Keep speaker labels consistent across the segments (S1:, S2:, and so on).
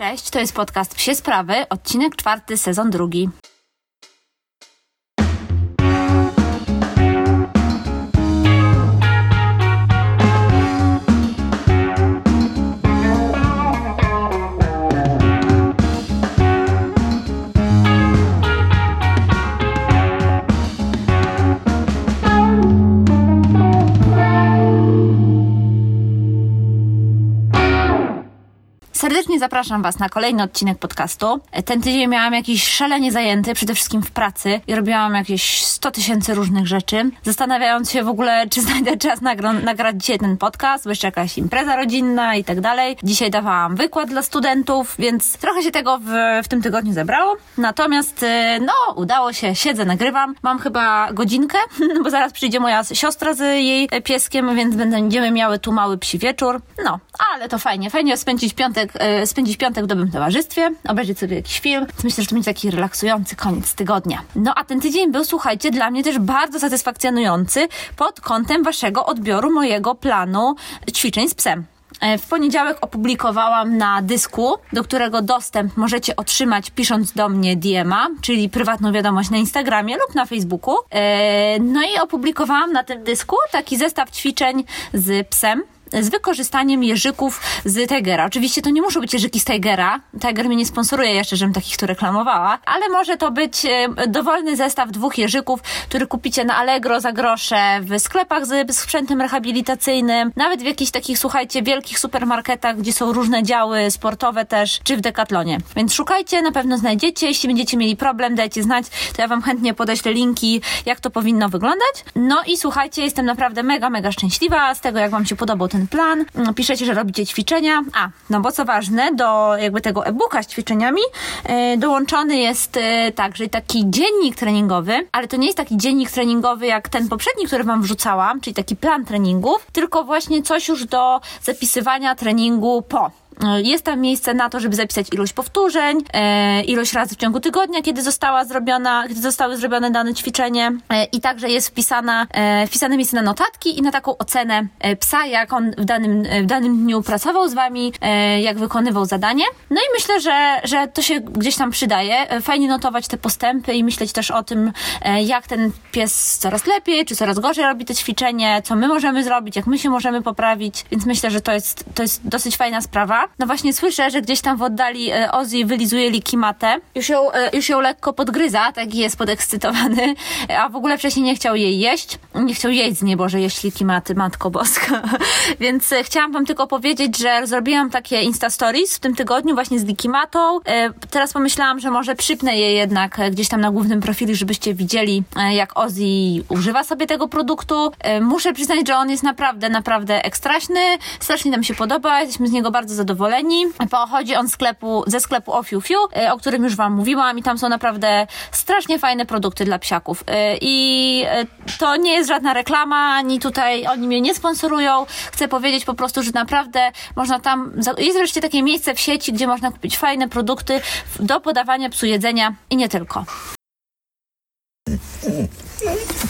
S1: Cześć, to jest podcast Psie Sprawy, odcinek czwarty, sezon drugi. Serdecznie zapraszam Was na kolejny odcinek podcastu. Ten tydzień miałam jakiś szalenie zajęty, przede wszystkim w pracy i robiłam jakieś 100 tysięcy różnych rzeczy, zastanawiając się w ogóle, czy znajdę czas nagro- nagrać dzisiaj ten podcast, bo jeszcze jakaś impreza rodzinna i tak dalej. Dzisiaj dawałam wykład dla studentów, więc trochę się tego w, w tym tygodniu zebrało. Natomiast, y, no, udało się, siedzę, nagrywam. Mam chyba godzinkę, bo zaraz przyjdzie moja siostra z jej pieskiem, więc będziemy miały tu mały psi wieczór. No, ale to fajnie, fajnie spędzić piątek, e, spędzić piątek w dobrym towarzystwie, obejrzeć sobie jakiś film. Myślę, że to będzie taki relaksujący koniec tygodnia. No a ten tydzień był, słuchajcie, dla mnie też bardzo satysfakcjonujący pod kątem waszego odbioru mojego planu ćwiczeń z psem. E, W poniedziałek opublikowałam na dysku, do którego dostęp możecie otrzymać pisząc do mnie DM-a, czyli prywatną wiadomość na Instagramie lub na Facebooku. E, No i opublikowałam na tym dysku taki zestaw ćwiczeń z psem z wykorzystaniem jeżyków z Tigera. Oczywiście to nie muszą być jeżyki z Tigera. Tiger mnie nie sponsoruje jeszcze, żebym takich tu reklamowała, ale może to być e, dowolny zestaw dwóch jeżyków, który kupicie na Allegro za grosze, w sklepach z sprzętem rehabilitacyjnym, nawet w jakichś takich, słuchajcie, wielkich supermarketach, gdzie są różne działy sportowe też, czy w Decathlonie. Więc szukajcie, na pewno znajdziecie. Jeśli będziecie mieli problem, dajcie znać, to ja wam chętnie podeślę linki, jak to powinno wyglądać. No i słuchajcie, jestem naprawdę mega, mega szczęśliwa z tego, jak wam się podobał ten plan. Piszecie, że robicie ćwiczenia. A, no bo co ważne, do jakby tego e-booka z ćwiczeniami e, dołączony jest e, także taki dziennik treningowy, ale to nie jest taki dziennik treningowy jak ten poprzedni, który wam wrzucałam, czyli taki plan treningów, tylko właśnie coś już do zapisywania treningu po. Jest tam miejsce na to, żeby zapisać ilość powtórzeń, e, ilość razy w ciągu tygodnia, kiedy została zrobiona, kiedy zostały zrobione dane ćwiczenie e, i także jest wpisana, e, wpisane miejsce na notatki i na taką ocenę e, psa, jak on w danym, e, w danym dniu pracował z wami, e, jak wykonywał zadanie. No i myślę, że, że to się gdzieś tam przydaje. E, Fajnie notować te postępy i myśleć też o tym, e, jak ten pies coraz lepiej, czy coraz gorzej robi te ćwiczenie, co my możemy zrobić, jak my się możemy poprawić, więc myślę, że to jest, to jest dosyć fajna sprawa. No właśnie słyszę, że gdzieś tam w oddali e, Ozzy wylizuje likimatę. Już ją, e, już ją lekko podgryza, tak jest podekscytowany, a w ogóle wcześniej nie chciał jej jeść. Nie chciał jeść z nieboże jeść likimaty, matko boska. Więc e, chciałam wam tylko powiedzieć, że zrobiłam takie Insta Stories w tym tygodniu właśnie z likimatą. Teraz pomyślałam, że może przypnę je jednak gdzieś tam na głównym profilu, żebyście widzieli, jak Ozzy używa sobie tego produktu. Muszę przyznać, że on jest naprawdę, naprawdę ekstraśny. Strasznie nam się podoba, jesteśmy z niego bardzo zadowoleni. Pochodzi on sklepu, ze sklepu Ofiu Fiu, e, o którym już wam mówiłam i tam są naprawdę strasznie fajne produkty dla psiaków. E, I e, to nie jest żadna reklama, ani tutaj oni mnie nie sponsorują. Chcę powiedzieć po prostu, że naprawdę można tam, jest wreszcie takie miejsce w sieci, gdzie można kupić fajne produkty do podawania psu jedzenia i nie tylko.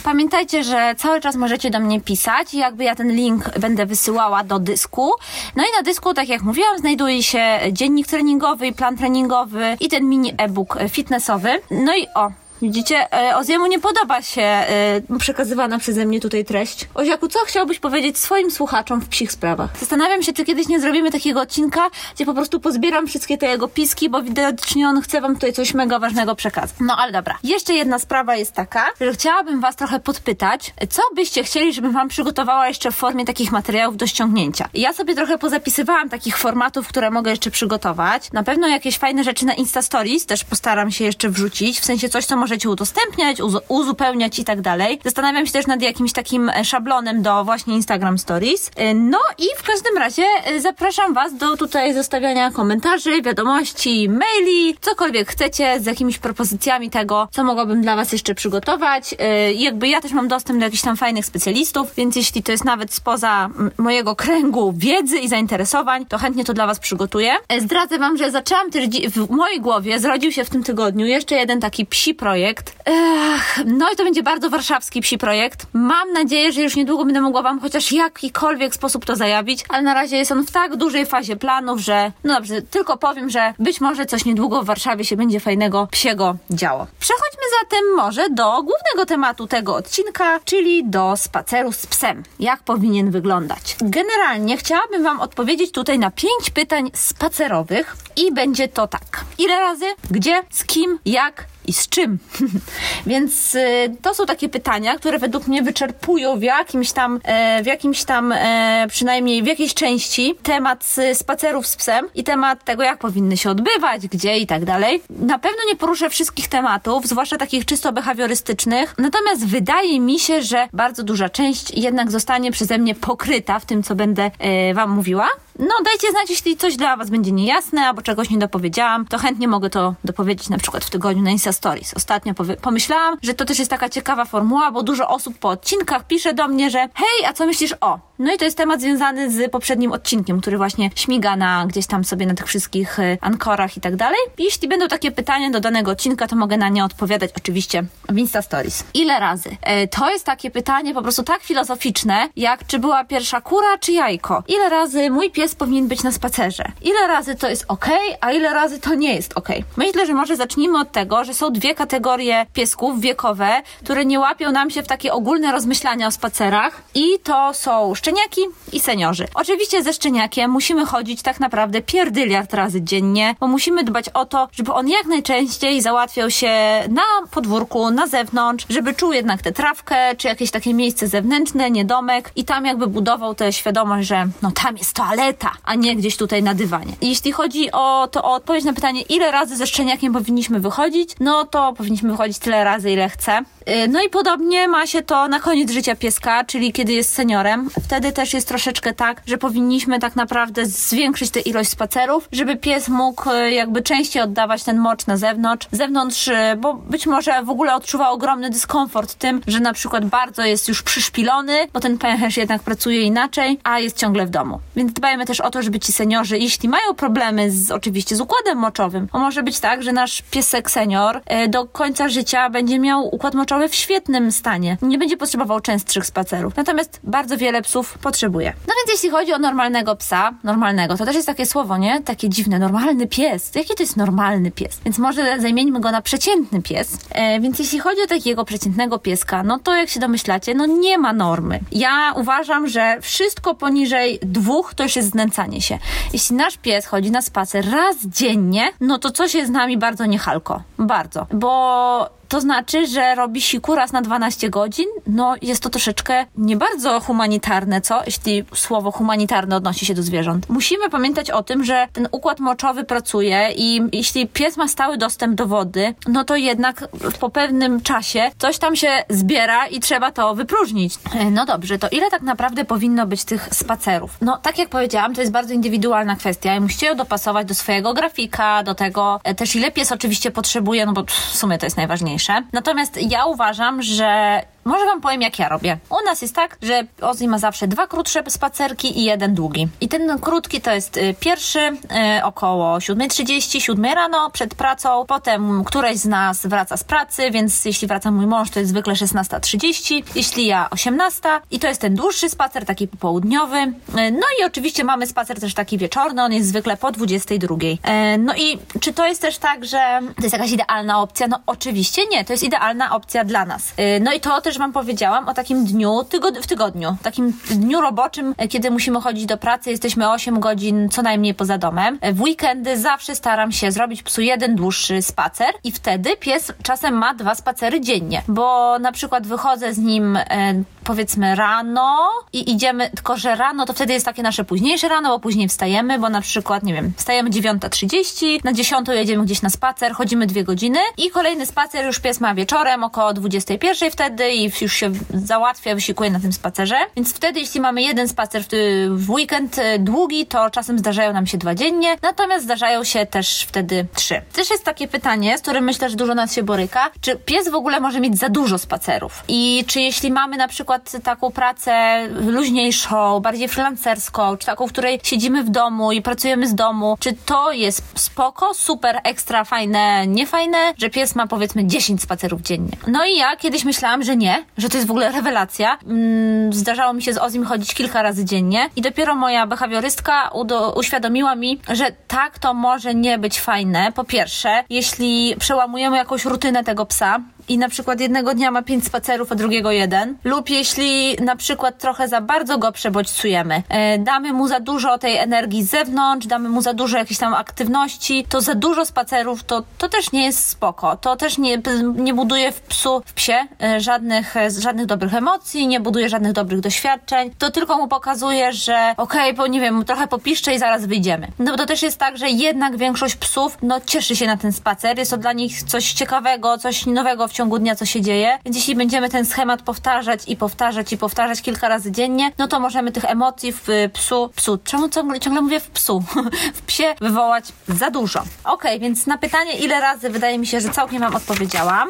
S1: Pamiętajcie, że cały czas możecie do mnie pisać i jakby ja ten link będę wysyłała do dysku. No i na dysku, tak jak mówiłam, znajduje się dziennik treningowy plan treningowy i ten mini e-book fitnessowy. No i o, Widzicie, e, Oziemu nie podoba się e, przekazywana przeze mnie tutaj treść. Oziaku, co chciałbyś powiedzieć swoim słuchaczom w psich sprawach? Zastanawiam się, czy kiedyś nie zrobimy takiego odcinka, gdzie po prostu pozbieram wszystkie te jego piski, bo widocznie on chce wam tutaj coś mega ważnego przekazać. No ale dobra. Jeszcze jedna sprawa jest taka, że chciałabym was trochę podpytać, co byście chcieli, żebym wam przygotowała jeszcze w formie takich materiałów do ściągnięcia. Ja sobie trochę pozapisywałam takich formatów, które mogę jeszcze przygotować. Na pewno jakieś fajne rzeczy na Insta Stories też postaram się jeszcze wrzucić, w sensie coś, co możecie udostępniać, uzu- uzupełniać i tak dalej. Zastanawiam się też nad jakimś takim e, szablonem do właśnie Instagram Stories. E, No i w każdym razie e, zapraszam Was do tutaj zostawiania komentarzy, wiadomości, maili, cokolwiek chcecie z jakimiś propozycjami tego, co mogłabym dla Was jeszcze przygotować. Jakby ja też mam dostęp do jakichś tam fajnych specjalistów, więc jeśli to jest nawet spoza mojego kręgu wiedzy i zainteresowań, to chętnie to dla Was przygotuję. Zdradzę Wam, że zaczęłam też w mojej głowie, zrodził się w tym tygodniu jeszcze jeden taki psi projekt, projekt. Ech, no i to będzie bardzo warszawski psi projekt. Mam nadzieję, że już niedługo będę mogła wam chociaż jakikolwiek sposób to zajawić, ale na razie jest on w tak dużej fazie planów, że no dobrze, tylko powiem, że być może coś niedługo w Warszawie się będzie fajnego psiego działo. Przechodźmy zatem może do głównego tematu tego odcinka, czyli do spaceru z psem. Jak powinien wyglądać? Generalnie chciałabym wam odpowiedzieć tutaj na pięć pytań spacerowych i będzie to tak. Ile razy, gdzie, z kim, jak i z czym? Więc y, to są takie pytania, które według mnie wyczerpują w jakimś tam, e, w jakimś tam, e, przynajmniej w jakiejś części temat spacerów z psem i temat tego, jak powinny się odbywać, gdzie i tak dalej. Na pewno nie poruszę wszystkich tematów, zwłaszcza takich czysto behawiorystycznych, natomiast wydaje mi się, że bardzo duża część jednak zostanie przeze mnie pokryta w tym, co będę e, Wam mówiła. No, dajcie znać, jeśli coś dla Was będzie niejasne albo czegoś nie dopowiedziałam, to chętnie mogę to dopowiedzieć na przykład w tygodniu na Insta Stories. Ostatnio pomyślałam, że to też jest taka ciekawa formuła, bo dużo osób po odcinkach pisze do mnie, że hej, a co myślisz o? No i to jest temat związany z poprzednim odcinkiem, który właśnie śmiga na gdzieś tam sobie na tych wszystkich y, ankorach i tak dalej. Jeśli będą takie pytania do danego odcinka, to mogę na nie odpowiadać oczywiście w Insta Stories. Ile razy? E, to jest takie pytanie po prostu tak filozoficzne, jak czy była pierwsza kura, czy jajko? Ile razy mój pies powinien być na spacerze? Ile razy to jest ok, a ile razy to nie jest ok? Myślę, że może zacznijmy od tego, że są dwie kategorie piesków wiekowe, które nie łapią nam się w takie ogólne rozmyślania o spacerach i to są szczeniaki i seniorzy. Oczywiście ze szczeniakiem musimy chodzić tak naprawdę pierdyliard razy dziennie, bo musimy dbać o to, żeby on jak najczęściej załatwiał się na podwórku, na zewnątrz, żeby czuł jednak tę trawkę, czy jakieś takie miejsce zewnętrzne, nie domek i tam jakby budował tę świadomość, że no tam jest toaleta, a nie gdzieś tutaj na dywanie. Jeśli chodzi o to o odpowiedź na pytanie, ile razy ze szczeniakiem powinniśmy wychodzić, no to powinniśmy wychodzić tyle razy, ile chce. Y, no i podobnie ma się to na koniec życia pieska, czyli kiedy jest seniorem. Wtedy też jest troszeczkę tak, że powinniśmy tak naprawdę zwiększyć tę ilość spacerów, żeby pies mógł y, jakby częściej oddawać ten mocz na zewnątrz. Zewnątrz, y, bo być może w ogóle odczuwa ogromny dyskomfort tym, że na przykład bardzo jest już przyszpilony, bo ten pęcherz jednak pracuje inaczej, a jest ciągle w domu. Więc dbajmy też o to, żeby ci seniorzy, jeśli mają problemy z, oczywiście z układem moczowym, bo może być tak, że nasz piesek senior do końca życia będzie miał układ moczowy w świetnym stanie. Nie będzie potrzebował częstszych spacerów. Natomiast bardzo wiele psów potrzebuje. No więc jeśli chodzi o normalnego psa, normalnego, to też jest takie słowo, nie? Takie dziwne, normalny pies. Jaki to jest normalny pies? Więc może zamienimy go na przeciętny pies. E, więc jeśli chodzi o takiego przeciętnego pieska, no to jak się domyślacie, no nie ma normy. Ja uważam, że wszystko poniżej dwóch to już jest znęcanie się. Jeśli nasz pies chodzi na spacer raz dziennie, no to coś jest z nami bardzo niechalko. Bardzo. Bo to znaczy, że robi siku raz na 12 godzin. No, jest to troszeczkę nie bardzo humanitarne, co? Jeśli słowo humanitarne odnosi się do zwierząt. Musimy pamiętać o tym, że ten układ moczowy pracuje i jeśli pies ma stały dostęp do wody, no to jednak po pewnym czasie coś tam się zbiera i trzeba to wypróżnić. No dobrze, to ile tak naprawdę powinno być tych spacerów? No, tak jak powiedziałam, to jest bardzo indywidualna kwestia i musicie ją dopasować do swojego grafika, do tego e, też ile pies oczywiście potrzebuje, no bo w sumie to jest najważniejsze najważniejsze. Natomiast ja uważam, że może wam powiem, jak ja robię. U nas jest tak, że Ozzy ma zawsze dwa krótsze spacerki i jeden długi. I ten krótki to jest y, pierwszy y, około 7.30, 7 rano przed pracą. Potem któraś z nas wraca z pracy, więc jeśli wraca mój mąż, to jest zwykle 16.30, jeśli ja 18.00. I to jest ten dłuższy spacer, taki popołudniowy. Y, no i oczywiście mamy spacer też taki wieczorny, on jest zwykle po 22.00. No i czy to jest też tak, że to jest jakaś idealna opcja? No oczywiście nie, to jest idealna opcja dla nas. No i to też Wam powiedziałam o takim dniu tygod w tygodniu, takim dniu roboczym, e, kiedy musimy chodzić do pracy, jesteśmy 8 godzin co najmniej poza domem. E, w weekendy zawsze staram się zrobić psu jeden dłuższy spacer i wtedy pies czasem ma dwa spacery dziennie, bo na przykład wychodzę z nim e, powiedzmy rano i idziemy, tylko że rano to wtedy jest takie nasze późniejsze rano, bo później wstajemy, bo na przykład, nie wiem, wstajemy 9.30, na 10 jedziemy gdzieś na spacer, chodzimy dwie godziny i kolejny spacer już pies ma wieczorem około 21 wtedy i już się załatwia, wysikuje na tym spacerze. Więc wtedy, jeśli mamy jeden spacer w, weekend e, długi, to czasem zdarzają nam się dwa dziennie, natomiast zdarzają się też wtedy trzy. Też jest takie pytanie, z którym myślę, że dużo nas się boryka, czy pies w ogóle może mieć za dużo spacerów? I czy jeśli mamy na przykład przykład taką pracę luźniejszą, bardziej freelancerską, czy taką, w której siedzimy w domu i pracujemy z domu, czy to jest spoko, super, ekstra fajne, niefajne, że pies ma powiedzmy 10 spacerów dziennie. No i ja kiedyś myślałam, że nie, że to jest w ogóle rewelacja. Mm, zdarzało mi się z Ozim chodzić kilka razy dziennie i dopiero moja behawiorystka uświadomiła mi, że tak to może nie być fajne. Po pierwsze, jeśli przełamujemy jakąś rutynę tego psa, i na przykład jednego dnia ma pięć spacerów, a drugiego jeden, lub jeśli na przykład trochę za bardzo go przebodźcujemy, e, damy mu za dużo tej energii z zewnątrz, damy mu za dużo jakiejś tam aktywności, to za dużo spacerów to, to też nie jest spoko. To też nie, nie buduje w psu, w psie e, żadnych, e, żadnych dobrych emocji, nie buduje żadnych dobrych doświadczeń. To tylko mu pokazuje, że okej, okay, nie wiem, trochę popiszczę i zaraz wyjdziemy. No bo to też jest tak, że jednak większość psów, no cieszy się na ten spacer, jest to dla nich coś ciekawego, coś nowego w ciągu dnia, co się dzieje. Więc jeśli będziemy ten schemat powtarzać i powtarzać i powtarzać kilka razy dziennie, no to możemy tych emocji w psu, psu, czemu ciągle, ciągle mówię w psu, w psie wywołać za dużo. Ok, więc na pytanie, ile razy wydaje mi się, że całkiem Wam odpowiedziałam,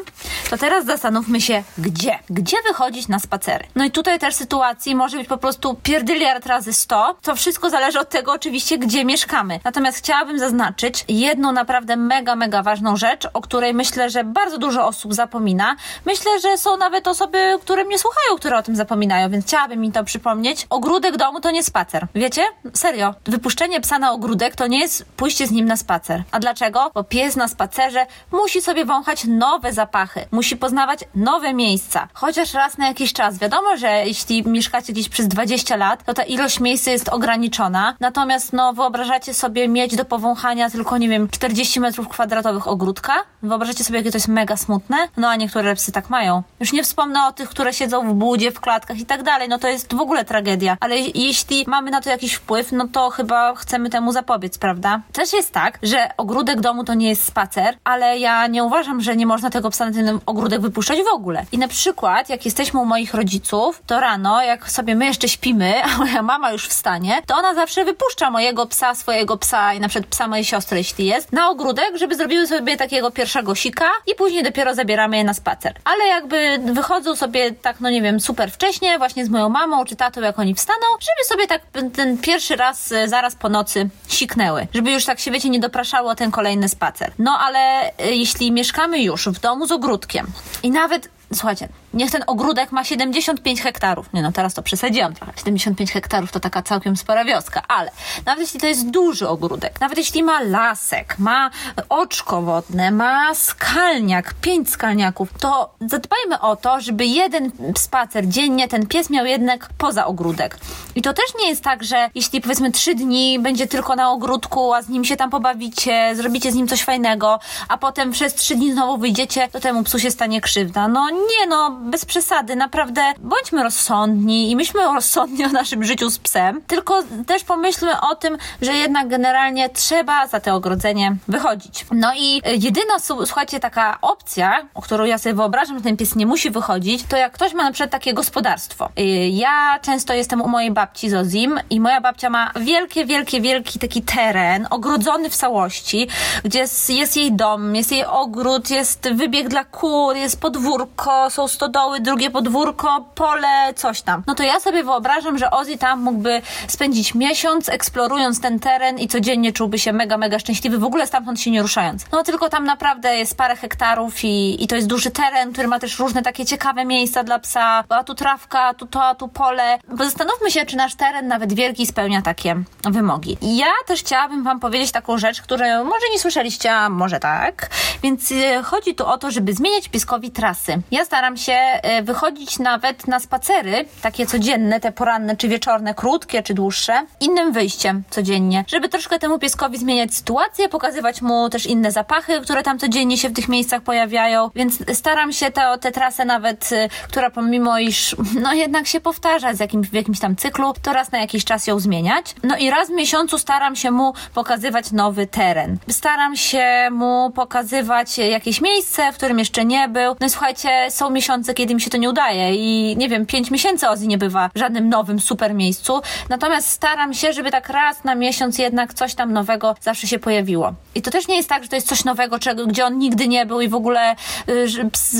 S1: to teraz zastanówmy się, gdzie? Gdzie wychodzić na spacery? No i tutaj też sytuacji może być po prostu pierdyliard razy 100. To wszystko zależy od tego oczywiście, gdzie mieszkamy. Natomiast chciałabym zaznaczyć jedną naprawdę mega, mega ważną rzecz, o której myślę, że bardzo dużo osób zapomina zapomina. Myślę, że są nawet osoby, które mnie słuchają, które o tym zapominają, więc chciałabym mi to przypomnieć. Ogródek domu to nie spacer. Wiecie? Serio. Wypuszczenie psa na ogródek to nie jest pójście z nim na spacer. A dlaczego? Bo pies na spacerze musi sobie wąchać nowe zapachy, musi poznawać nowe miejsca. Chociaż raz na jakiś czas. Wiadomo, że jeśli mieszkacie gdzieś przez 20 lat, to ta ilość miejsc jest ograniczona. Natomiast, no, wyobrażacie sobie mieć do powąchania tylko, nie wiem, 40 metrów kwadratowych ogródka? Wyobrażacie sobie, jakie to jest mega smutne? No, a niektóre psy tak mają. Już nie wspomnę o tych, które siedzą w budzie, w klatkach i tak dalej. No to jest w ogóle tragedia. Ale jeśli mamy na to jakiś wpływ, no to chyba chcemy temu zapobiec, prawda? Też jest tak, że ogródek domu to nie jest spacer, ale ja nie uważam, że nie można tego psa na ten ogródek wypuszczać w ogóle. I na przykład, jak jesteśmy u moich rodziców, to rano, jak sobie my jeszcze śpimy, a moja mama już wstanie, to ona zawsze wypuszcza mojego psa, swojego psa i na przykład psa mojej siostry, jeśli jest, na ogródek, żeby zrobiły sobie takiego pierwszego sika i później dopiero zabieramy je na spacer. Ale jakby wychodzą sobie tak, no nie wiem, super wcześnie, właśnie z moją mamą czy tatą, jak oni wstaną, żeby sobie tak ten pierwszy raz e, zaraz po nocy siknęły. Żeby już tak się, wiecie, nie dopraszało ten kolejny spacer. No ale e, jeśli mieszkamy już w domu z ogródkiem i nawet słuchajcie, niech ten ogródek ma 75 hektarów. Nie no, teraz to przesadziłam trochę. 75 hektarów to taka całkiem spora wioska, ale nawet jeśli to jest duży ogródek, nawet jeśli ma lasek, ma oczko wodne, ma skalniak, pięć skalniaków, to zadbajmy o to, żeby jeden spacer dziennie ten pies miał jednak poza ogródek. I to też nie jest tak, że jeśli powiedzmy trzy dni będzie tylko na ogródku, a z nim się tam pobawicie, zrobicie z nim coś fajnego, a potem przez trzy dni znowu wyjdziecie, to temu psu się stanie krzywda. No nie, no bez przesady, naprawdę bądźmy rozsądni i myślmy rozsądnie o naszym życiu z psem, tylko też pomyślmy o tym, że jednak generalnie trzeba za to ogrodzenie wychodzić. No i jedyna, słuchajcie, taka opcja, o którą ja sobie wyobrażam, że ten pies nie musi wychodzić, to jak ktoś ma na przykład takie gospodarstwo. Y, ja często jestem u mojej babci z Ozim i moja babcia ma wielkie, wielkie, wielki taki teren, ogrodzony w całości, gdzie jest, jej dom, jest jej ogród, jest wybieg dla kur, jest podwórko, są stodoły, drugie podwórko, pole, coś tam. No to ja sobie wyobrażam, że Ozzy tam mógłby spędzić miesiąc eksplorując ten teren i codziennie czułby się mega, mega szczęśliwy, w ogóle stamtąd się nie ruszając. No tylko tam naprawdę jest parę hektarów i, i to jest duży teren, który ma też różne takie ciekawe miejsca dla psa, a tu trawka, tu to, a tu pole. Bo zastanówmy się, czy nasz teren, nawet wielki, spełnia takie wymogi. I ja też chciałabym Wam powiedzieć taką rzecz, której może nie słyszeliście, a może tak. Więc y, chodzi tu o to, żeby zmieniać pieskowi trasy. Ja staram się e, wychodzić nawet na spacery, takie codzienne, te poranne czy wieczorne, krótkie czy dłuższe, innym wyjściem codziennie, żeby troszkę temu pieskowi zmieniać sytuację, pokazywać mu też inne zapachy, które tam codziennie się w tych miejscach pojawiają, więc staram się tę te, trasę nawet, e, która pomimo iż no jednak się powtarza z jakim, w jakimś tam cyklu, to raz na jakiś czas ją zmieniać. No i raz w miesiącu staram się mu pokazywać nowy teren. Staram się mu pokazywać jakieś miejsce, w którym jeszcze nie był. No i słuchajcie, są miesiące, miesiące, kiedy mi się to nie udaje i nie wiem, pięć miesięcy Ozzy nie bywa w żadnym nowym super miejscu. Natomiast staram się, żeby tak raz na miesiąc jednak coś tam nowego zawsze się pojawiło. I to też nie jest tak, że to jest coś nowego, czego, gdzie on nigdy nie był i w ogóle y,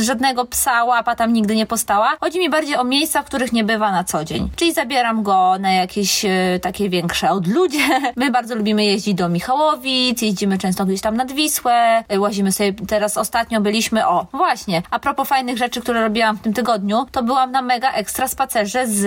S1: żadnego psa łapa tam nigdy nie postała. Chodzi mi bardziej o miejsca, w których nie bywa na co dzień. Czyli zabieram go na jakieś y, takie większe odludzie. My bardzo lubimy jeździć do Michałowic, jeździmy często gdzieś tam nad Wisłę, y, łazimy sobie, teraz ostatnio byliśmy, o, właśnie, a propos fajnych rzeczy, które robiłam w tym tygodniu, to byłam na mega ekstra spacerze z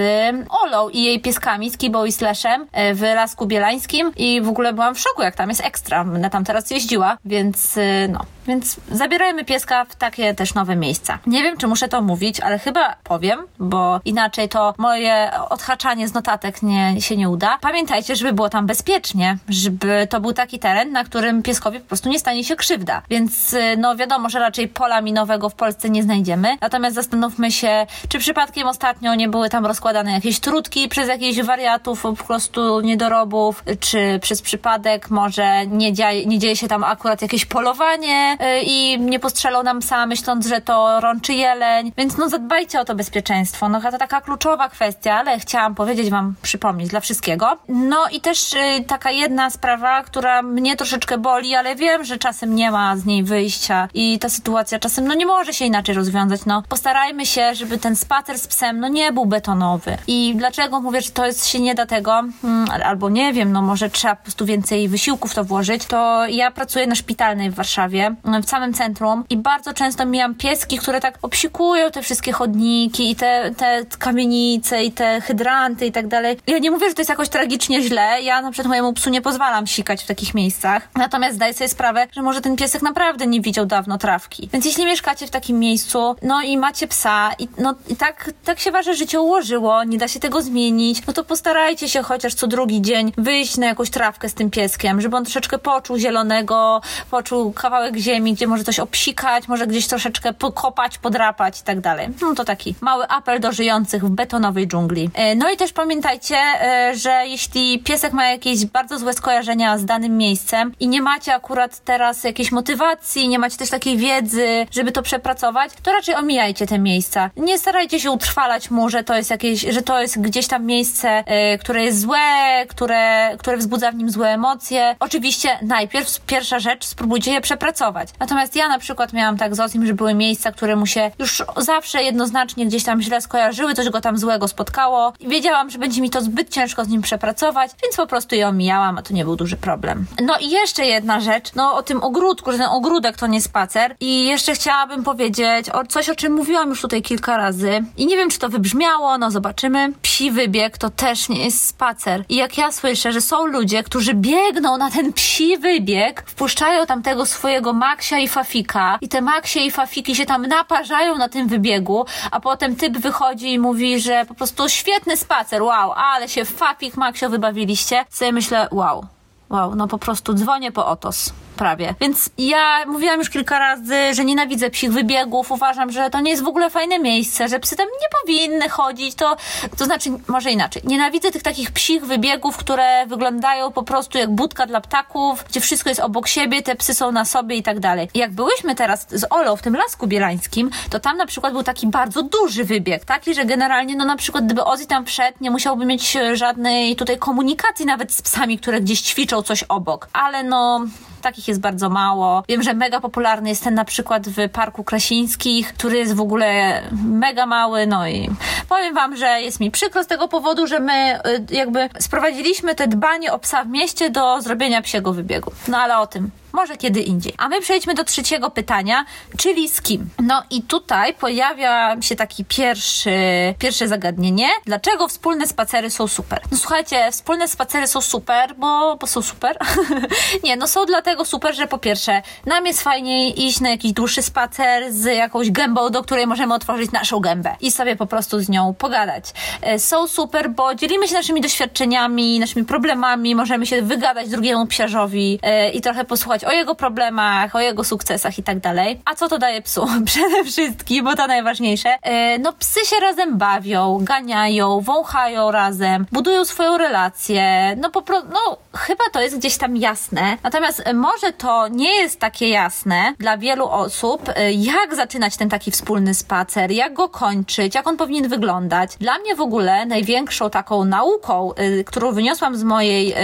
S1: Olą i jej pieskami, z Kibą i Slashem y, w Lasku Bielańskim i w ogóle byłam w szoku, jak tam jest ekstra. Ona tam teraz jeździła, więc y, no. Więc zabierajmy pieska w takie też nowe miejsca. Nie wiem, czy muszę to mówić, ale chyba powiem, bo inaczej to moje odhaczanie z notatek nie, się nie uda. Pamiętajcie, żeby było tam bezpiecznie, żeby to był taki teren, na którym pieskowi po prostu nie stanie się krzywda. Więc y, no wiadomo, że raczej pola minowego w Polsce nie znajdziemy. Natomiast zastanówmy się, czy przypadkiem ostatnio nie były tam rozkładane jakieś trutki przez jakichś wariatów, po prostu niedorobów, czy przez przypadek może nie dzieje, nie dzieje się tam akurat jakieś polowanie yy, i nie postrzelą nam psa, myśląc, że to rączy jeleń. Więc no zadbajcie o to bezpieczeństwo. No to taka kluczowa kwestia, ale chciałam powiedzieć wam, przypomnieć dla wszystkiego. No i też yy, taka jedna sprawa, która mnie troszeczkę boli, ale wiem, że czasem nie ma z niej wyjścia i ta sytuacja czasem no nie może się inaczej rozwiązać. No postarajmy się, żeby ten spacer z psem no nie był betonowy. I dlaczego mówię, że to jest się nie da tego, hmm, albo nie wiem, no może trzeba po prostu więcej wysiłków to włożyć, to ja pracuję na szpitalnej w Warszawie, w samym centrum i bardzo często mijam pieski, które tak obsikują te wszystkie chodniki i te, te kamienice i te hydranty i tak dalej. Ja nie mówię, że to jest jakoś tragicznie źle, ja na przykład mojemu psu nie pozwalam sikać w takich miejscach, natomiast zdaję sobie sprawę, że może ten piesek naprawdę nie widział dawno trawki. Więc jeśli mieszkacie w takim miejscu, no i macie psa i no i tak, tak się wasze życie ułożyło, nie da się tego zmienić, no to postarajcie się chociaż co drugi dzień wyjść na jakąś trawkę z tym pieskiem, żeby on troszeczkę poczuł zielonego, poczuł kawałek ziemi, gdzie może coś obsikać, może gdzieś troszeczkę pokopać, podrapać i tak dalej. No to taki mały apel do żyjących w betonowej dżungli. E, no i też pamiętajcie, e, że jeśli piesek ma jakieś bardzo złe skojarzenia z danym miejscem i nie macie akurat teraz jakiejś motywacji, nie macie też takiej wiedzy, żeby to przepracować, to raczej omijajcie te miejsca. Nie starajcie się utrwalać mu, że to jest jakieś, że to jest gdzieś tam miejsce, e, które jest złe, które, które wzbudza w nim złe emocje. Oczywiście najpierw, pierwsza rzecz, spróbujcie je przepracować. Natomiast ja na przykład miałam tak z Ozim, że były miejsca, które mu się już zawsze jednoznacznie gdzieś tam źle skojarzyły, coś go tam złego spotkało. Wiedziałam, że będzie mi to zbyt ciężko z nim przepracować, więc po prostu je omijałam, a to nie był duży problem. No i jeszcze jedna rzecz, no o tym ogródku, że ten ogródek to nie spacer. I jeszcze chciałabym powiedzieć o coś, o czym mówiłam już tutaj kilka razy. I nie wiem, czy to wybrzmiało, no zobaczymy. Psi wybieg to też nie jest spacer. I jak ja słyszę, że są ludzie, którzy biegną na ten psi wybieg, wpuszczają tam tego swojego Maksia i Fafika i te Maksie i Fafiki się tam naparzają na tym wybiegu, a potem typ wychodzi i mówi, że po prostu świetny spacer, wow, ale się Fafik, Maksio wybawiliście. Sobie myślę, wow, wow, no po prostu dzwonię po Otos prawie. Więc ja mówiłam już kilka razy, że nienawidzę psich wybiegów, uważam, że to nie jest w ogóle fajne miejsce, że psy tam nie powinny chodzić, to, to znaczy, może inaczej, nienawidzę tych takich psich wybiegów, które wyglądają po prostu jak budka dla ptaków, gdzie wszystko jest obok siebie, te psy są na sobie i tak dalej. Jak byłyśmy teraz z Olą w tym Lasku Bielańskim, to tam na przykład był taki bardzo duży wybieg, taki, że generalnie, no na przykład gdyby Ozzy tam wszedł, nie musiałby mieć żadnej tutaj komunikacji nawet z psami, które gdzieś ćwiczą coś obok. Ale no, takich jest bardzo mało. Wiem, że mega popularny jest ten na przykład w Parku Krasińskich, który jest w ogóle mega mały, no i powiem wam, że jest mi przykro z tego powodu, że my y, jakby sprowadziliśmy te dbanie o psa w mieście do zrobienia psiego wybiegu. No ale o tym może kiedy indziej. A my przejdźmy do trzeciego pytania, czyli z kim? No i tutaj pojawia się taki pierwszy, pierwsze zagadnienie. Dlaczego wspólne spacery są super? No słuchajcie, wspólne spacery są super, bo, bo są super. Nie, no są dlatego super, że po pierwsze, nam jest fajniej iść na jakiś dłuższy spacer z jakąś gębą, do której możemy otworzyć naszą gębę i sobie po prostu z nią pogadać. E, są super, bo dzielimy się naszymi doświadczeniami, naszymi problemami, możemy się wygadać drugiemu psiarzowi e, i trochę posłuchać o jego problemach, o jego sukcesach i tak dalej. A co to daje psu? Przede wszystkim, bo to najważniejsze, e, no psy się razem bawią, ganiają, wąchają razem, budują swoją relację, no po prostu, no chyba to jest gdzieś tam jasne. Natomiast może to nie jest takie jasne dla wielu osób, e, jak zaczynać ten taki wspólny spacer, jak go kończyć, jak on powinien wyglądać. Dla mnie w ogóle największą taką nauką, e, którą wyniosłam z mojej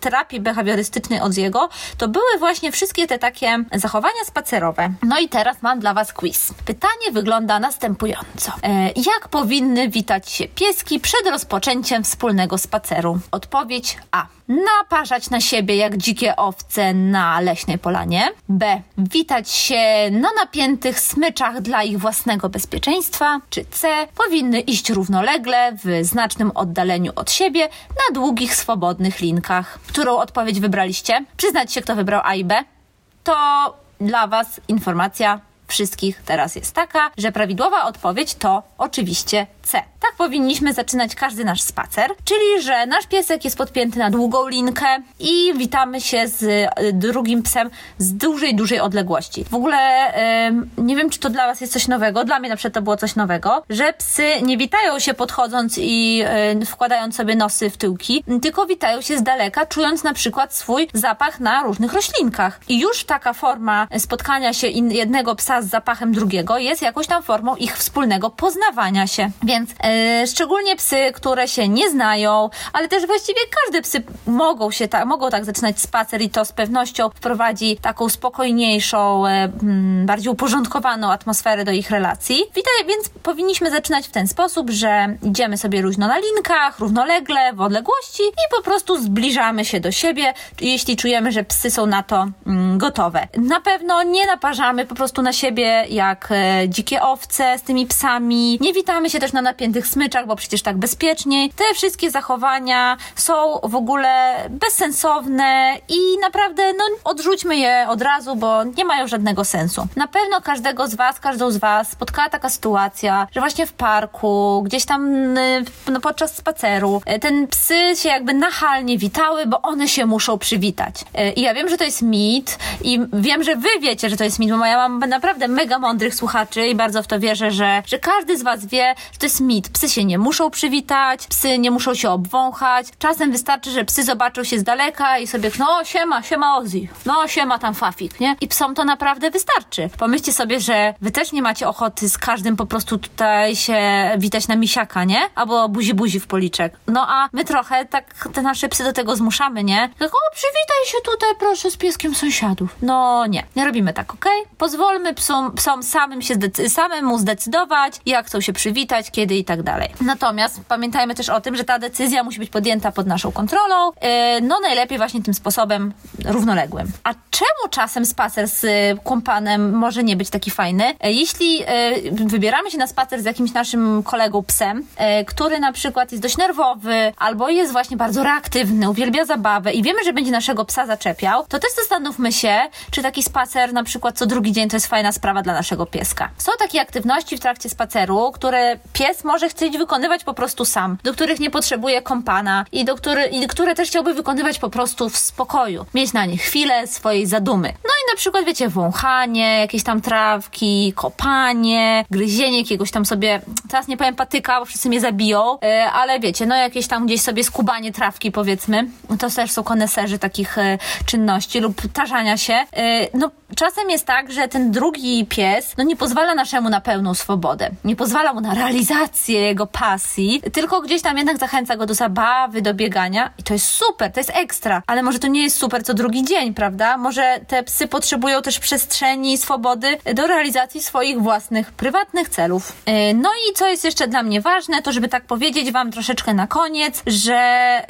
S1: terapii behawiorystycznej od jego, to były właśnie wszystkie te takie zachowania spacerowe. No i teraz mam dla Was quiz. Pytanie wygląda następująco. E, jak powinny witać się pieski przed rozpoczęciem wspólnego spaceru? Odpowiedź A. Naparzać na siebie jak dzikie owce na leśnej polanie. B. Witać się na napiętych smyczach dla ich własnego bezpieczeństwa. Czy C. Powinny iść równolegle w znacznym oddaleniu od siebie na długich, swobodnych linkach. Którą odpowiedź wybraliście? Przyznać się, kto wybrał A i B. To dla Was informacja wszystkich teraz jest taka, że prawidłowa odpowiedź to oczywiście C. Tak powinniśmy zaczynać każdy nasz spacer, czyli że nasz piesek jest podpięty na długą linkę i witamy się z y, drugim psem z dużej, dużej odległości. W ogóle nie wiem, czy to dla Was jest coś nowego, dla mnie na przykład to było coś nowego, że psy nie witają się podchodząc i wkładając sobie nosy w tyłki, tylko witają się z daleka, czując na przykład swój zapach na różnych roślinkach. I już taka forma spotkania się jednego psa z zapachem drugiego jest jakąś tam formą ich wspólnego poznawania się. Więc e, szczególnie psy, które się nie znają, ale też właściwie każde psy mogą się tak, mogą tak zaczynać spacer i to z pewnością wprowadzi taką spokojniejszą, e, bardziej uporządkowaną atmosferę do ich relacji. Witaj, więc powinniśmy zaczynać w ten sposób, że idziemy sobie luźno na linkach, równolegle, w odległości i po prostu zbliżamy się do siebie, jeśli czujemy, że psy są na to mm, gotowe. Na pewno nie naparzamy po prostu na siebie jak e, dzikie owce z tymi psami. Nie witamy się też na napiętych smyczach, bo przecież tak bezpieczniej. Te wszystkie zachowania są w ogóle bezsensowne i naprawdę no, odrzućmy je od razu, bo nie mają żadnego sensu. Na pewno każdego z Was, każdą z Was spotkała taka sytuacja, że właśnie w parku, gdzieś tam y, no, podczas spaceru, y, ten psy się jakby nachalnie witały, bo one się muszą przywitać. Y, I ja wiem, że to jest mit i wiem, że Wy wiecie, że to jest mit, bo ja mam naprawdę mega mądrych słuchaczy i bardzo w to wierzę, że, że każdy z Was wie, że to jest mit. Psy się nie muszą przywitać, psy nie muszą się obwąchać. Czasem wystarczy, że psy zobaczą się z daleka i sobie, no siema, siema Ozzy, no siema tam Fafik, nie? I psom to naprawdę wystarczy. Pomyślcie sobie, że wy też nie macie ochoty z każdym po prostu tutaj się witać na misiaka, nie? Albo buzi buzi w policzek. No a my trochę tak te nasze psy do tego zmuszamy, nie? Tak, o przywitaj się tutaj proszę z pieskiem sąsiadów. No nie, nie robimy tak, okej? Okay? Pozwólmy psom, psom samym się zdecy- samemu zdecydować, jak chcą się przywitać, kiedy i tak dalej. Natomiast pamiętajmy też o tym, że ta decyzja musi być podjęta pod naszą kontrolą, yy, no najlepiej właśnie tym sposobem równoległym. A czemu czasem spacer z kompanem może nie być taki fajny? Yy, jeśli yy, wybieramy się na spacer z jakimś naszym kolegą psem, który na przykład jest dość nerwowy albo jest właśnie bardzo reaktywny, uwielbia zabawę i wiemy, że będzie naszego psa zaczepiał, to też zastanówmy się, czy taki spacer na przykład co drugi dzień to jest fajna sprawa dla naszego pieska. Są takie aktywności w trakcie spaceru, które pies może chcieć wykonywać po prostu sam, do których nie potrzebuje kompana i, do który, i które też chciałby wykonywać po prostu w spokoju. Mieć na nie chwilę swojej zadumy. No i na przykład, wiecie, wąchanie, jakieś tam trawki, kopanie, gryzienie jakiegoś tam sobie, teraz nie powiem patyka, bo wszyscy mnie zabiją, yy, ale wiecie, no jakieś tam gdzieś sobie skubanie trawki powiedzmy. To też są koneserzy takich yy, czynności lub tarzania się. Yy, no czasem jest tak, że ten drugi pies, no nie pozwala naszemu na pełną swobodę. Nie pozwala mu na realizację jego pasji, tylko gdzieś tam jednak zachęca go do zabawy, do biegania i to jest super, to jest ekstra, ale może to nie jest super co drugi dzień, prawda? Może te psy potrzebują też przestrzeni, swobody do realizacji swoich własnych, prywatnych celów. E, no i co jest jeszcze dla mnie ważne, to żeby tak powiedzieć wam troszeczkę na koniec, że,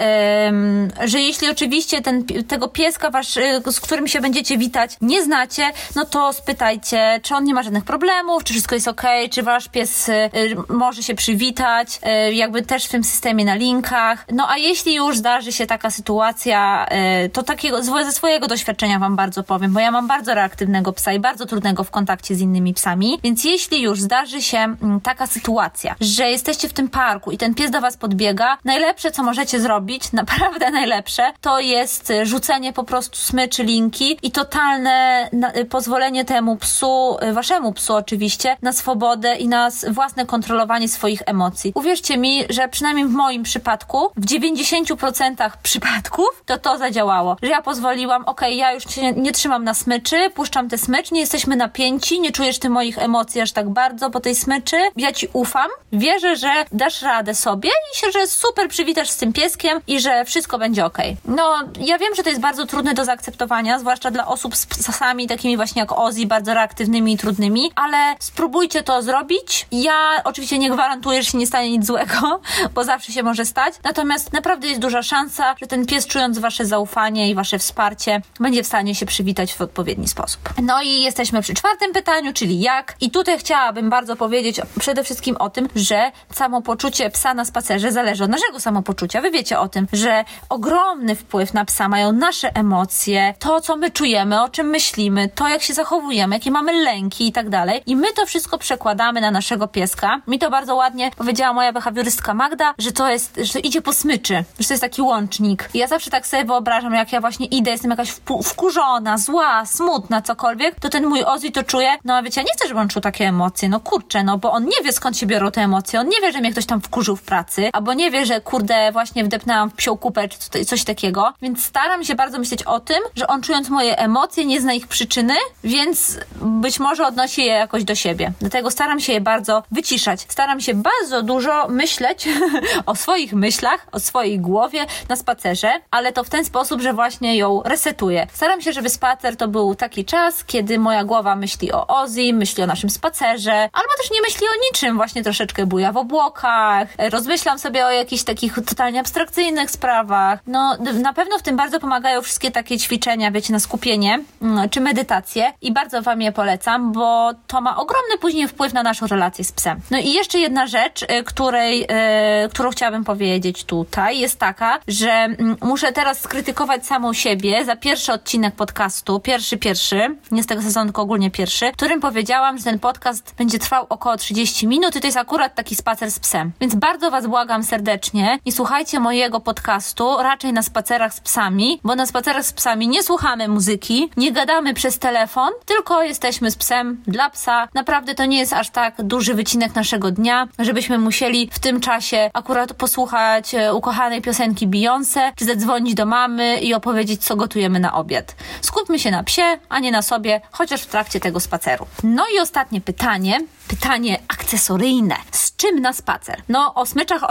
S1: że jeśli oczywiście ten, tego pieska wasz, e, z którym się będziecie witać, nie znacie, no to spytajcie, czy on nie ma żadnych problemów, czy wszystko jest ok, czy wasz pies y, może się przywitać przywitać, e, jakby też w tym systemie na linkach. No a jeśli już zdarzy się taka sytuacja, e, to takiego ze swojego doświadczenia wam bardzo powiem, bo ja mam bardzo reaktywnego psa i bardzo trudnego w kontakcie z innymi psami, więc jeśli już zdarzy się mm, taka sytuacja, że jesteście w tym parku i ten pies do was podbiega, najlepsze co możecie zrobić, naprawdę najlepsze, to jest rzucenie po prostu smyczy linki i totalne pozwolenie temu psu, waszemu psu oczywiście, na swobodę i na własne kontrolowanie swoich emocji. Uwierzcie mi, że przynajmniej w moim przypadku, w 90% przypadków, to to zadziałało. Że ja pozwoliłam, okej, okay, ja już się nie trzymam na smyczy, puszczam te smycz, nie jesteśmy napięci, nie czujesz ty moich emocji aż tak bardzo po tej smyczy, ja ci ufam, wierzę, że dasz radę sobie i się, że super przywitasz z tym pieskiem i że wszystko będzie okej. Okay. No, ja wiem, że to jest bardzo trudne do zaakceptowania, zwłaszcza dla osób z psami takimi właśnie jak Ozzy, bardzo reaktywnymi i trudnymi, ale spróbujcie to zrobić. Ja oczywiście nie gwarantuję, że się nie stanie nic złego, bo zawsze się może stać, natomiast naprawdę jest duża szansa, że ten pies czując wasze zaufanie i wasze wsparcie, będzie w stanie się przywitać w odpowiedni sposób. No i jesteśmy przy czwartym pytaniu, czyli jak. I tutaj chciałabym bardzo powiedzieć przede wszystkim o tym, że samopoczucie psa na spacerze zależy od naszego samopoczucia. Wy wiecie o tym, że ogromny wpływ na psa mają nasze emocje, to co my czujemy, o czym myślimy, to jak się zachowujemy, jakie mamy lęki i tak dalej. I my to wszystko przekładamy na naszego pieska. Mi to bardzo ładnie powiedziała moja behawiorystka Magda, że to jest, że to idzie po smyczy, że to jest taki łącznik. I ja zawsze tak sobie wyobrażam, jak ja właśnie idę, jestem jakaś wkurzona, zła, smutna, cokolwiek, to ten mój Ozzy to czuje, no a wiecie, ja nie chcę, żeby on czuł takie emocje, no kurczę, no bo on nie wie skąd się biorą te emocje, on nie wie, że mnie ktoś tam wkurzył w pracy, albo nie wie, że kurde, właśnie wdepnęłam w psią kupę, czy coś takiego, więc staram się bardzo myśleć o tym, że on czując moje emocje, nie zna ich przyczyny, więc być może odnosi je jakoś do siebie. Dlatego staram się je bardzo wyciszać. Staram się bardzo dużo myśleć o swoich myślach, o swojej głowie na spacerze, ale to w ten sposób, że właśnie ją resetuję. Staram się, żeby spacer to był taki czas, kiedy moja głowa myśli o Ozzy, myśli o naszym spacerze, albo też nie myśli o niczym, właśnie troszeczkę buja w obłokach, rozmyślam sobie o jakichś takich totalnie abstrakcyjnych sprawach. No, na pewno w tym bardzo pomagają wszystkie takie ćwiczenia, wiecie, na skupienie, mm, czy medytacje i bardzo Wam je polecam, bo to ma ogromny później wpływ na naszą relację z psem. No i jeszcze jedna rzecz, y, której, y, którą chciałabym powiedzieć tutaj, jest taka, że mm, muszę teraz skrytykować samą siebie za pierwszy odcinek podcastu, pierwszy, pierwszy, nie z tego sezonu, tylko ogólnie pierwszy, w którym powiedziałam, że ten podcast będzie trwał około 30 minut i to jest akurat taki spacer z psem. Więc bardzo Was błagam serdecznie, nie słuchajcie mojego podcastu raczej na spacerach z psami, bo na spacerach z psami nie słuchamy muzyki, nie gadamy przez telefon, tylko jesteśmy z psem dla psa. Naprawdę to nie jest aż tak duży wycinek naszego dnia, żebyśmy musieli w tym czasie akurat posłuchać e, ukochanej piosenki Beyoncé, czy zadzwonić do mamy i opowiedzieć, co gotujemy na obiad. Skupmy się na psie, a nie na sobie, chociaż w trakcie tego spaceru. No i ostatnie pytanie. Pytanie akcesoryjne. Z czym na spacer? No, o smyczach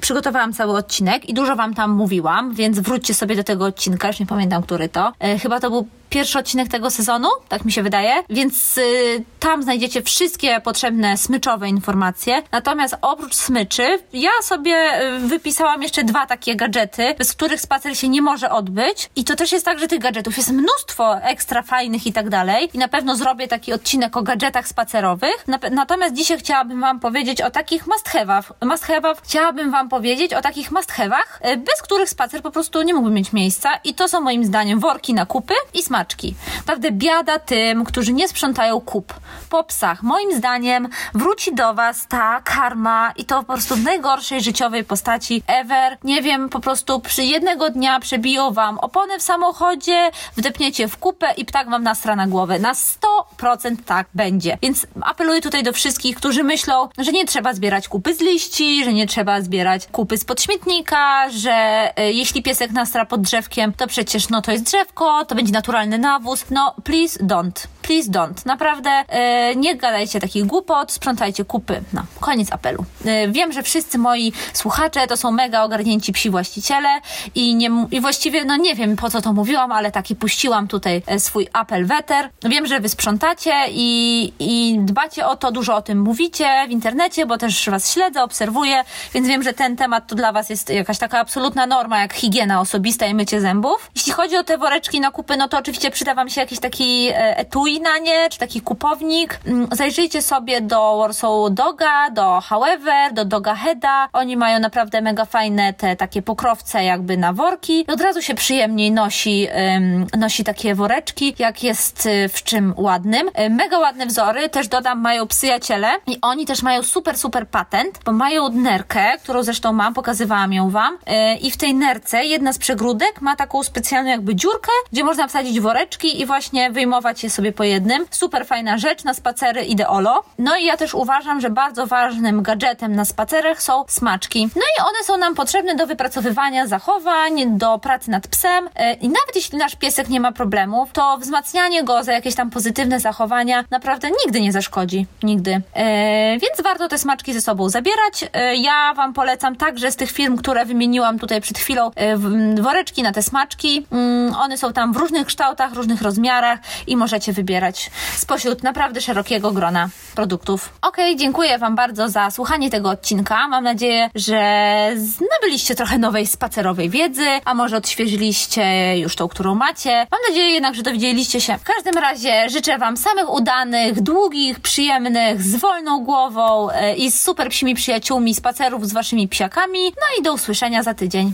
S1: przygotowałam cały odcinek i dużo wam tam mówiłam, więc wróćcie sobie do tego odcinka, już nie pamiętam, który to. E, chyba to był pierwszy odcinek tego sezonu, tak mi się wydaje, więc y, tam znajdziecie wszystkie potrzebne smyczowe informacje. Natomiast oprócz smyczy, ja sobie y, wypisałam jeszcze dwa takie gadżety, bez których spacer się nie może odbyć. I to też jest tak, że tych gadżetów jest mnóstwo ekstra fajnych i tak dalej. I na pewno zrobię taki odcinek o gadżetach spacerowych. natomiast dzisiaj chciałabym wam powiedzieć o takich must have'ach. Must have'ach chciałabym wam powiedzieć o takich must have'ach, y, bez których spacer po prostu nie mógłby mieć miejsca. I to są moim zdaniem worki na kupy i smaczki smaczki. Naprawdę biada tym, którzy nie sprzątają kup. Po psach, moim zdaniem, wróci do Was ta karma i to po prostu w najgorszej życiowej postaci ever. Nie wiem, po prostu przy jednego dnia przebiją Wam opony w samochodzie, wdepniecie w kupę i ptak Wam nastra na głowę. Na 100% tak będzie. Więc apeluję tutaj do wszystkich, którzy myślą, że nie trzeba zbierać kupy z liści, że nie trzeba zbierać kupy z podśmietnika, że e, jeśli piesek nastra pod drzewkiem, to przecież no to jest drzewko, to będzie nawóz. No, please don't. Please don't. Naprawdę e, nie gadajcie takich głupot, sprzątajcie kupy. No, koniec apelu. E, wiem, że wszyscy moi słuchacze to są mega ogarnięci psi właściciele i, nie, i właściwie, no nie wiem po co to mówiłam, ale taki puściłam tutaj e, swój apel weter. Wiem, że wy sprzątacie i, i dbacie o to, dużo o tym mówicie w internecie, bo też was śledzę, obserwuję, więc wiem, że ten temat to dla was jest jakaś taka absolutna norma, jak higiena osobista i mycie zębów. Jeśli chodzi o te woreczki na kupy, no to oczywiście przyda wam się jakiś taki etui stoi na nie, czy taki kupownik. Mm, zajrzyjcie sobie do Warsaw Doga, do However, do Doga Heada. Oni mają naprawdę mega fajne te takie pokrowce jakby na worki i od razu się przyjemniej nosi, nosi takie woreczki, jak jest y, w czym ładnym. Y, mega ładne wzory, też dodam, mają przyjaciele i oni też mają super, super patent, bo mają nerkę, którą zresztą mam, pokazywałam ją wam y, i w tej nerce jedna z przegródek ma taką specjalną jakby dziurkę, gdzie można wsadzić woreczki i właśnie wyjmować je sobie po jednym. Super fajna rzecz na spacery ideolo. No i ja też uważam, że bardzo ważnym gadżetem na spacerach są smaczki. No i one są nam potrzebne do wypracowywania zachowań, do pracy nad psem e, i nawet jeśli nasz piesek nie ma problemów, to wzmacnianie go za jakieś tam pozytywne zachowania naprawdę nigdy nie zaszkodzi. Nigdy. E, więc warto te smaczki ze sobą zabierać. E, ja wam polecam także z tych firm, które wymieniłam tutaj przed chwilą, woreczki na te smaczki. Mm, one są tam w różnych kształtach, różnych rozmiarach i możecie wybierać spośród naprawdę szerokiego grona produktów. Okej, dziękuję Wam bardzo za słuchanie tego odcinka. Mam nadzieję, że nabyliście trochę nowej spacerowej wiedzy, a może odświeżyliście już tą, którą macie. Mam nadzieję jednak, że dowiedzieliście się. W każdym razie życzę Wam samych udanych, długich, przyjemnych, z wolną głową e, i z super psimi przyjaciółmi spacerów z Waszymi psiakami. No i do usłyszenia za tydzień.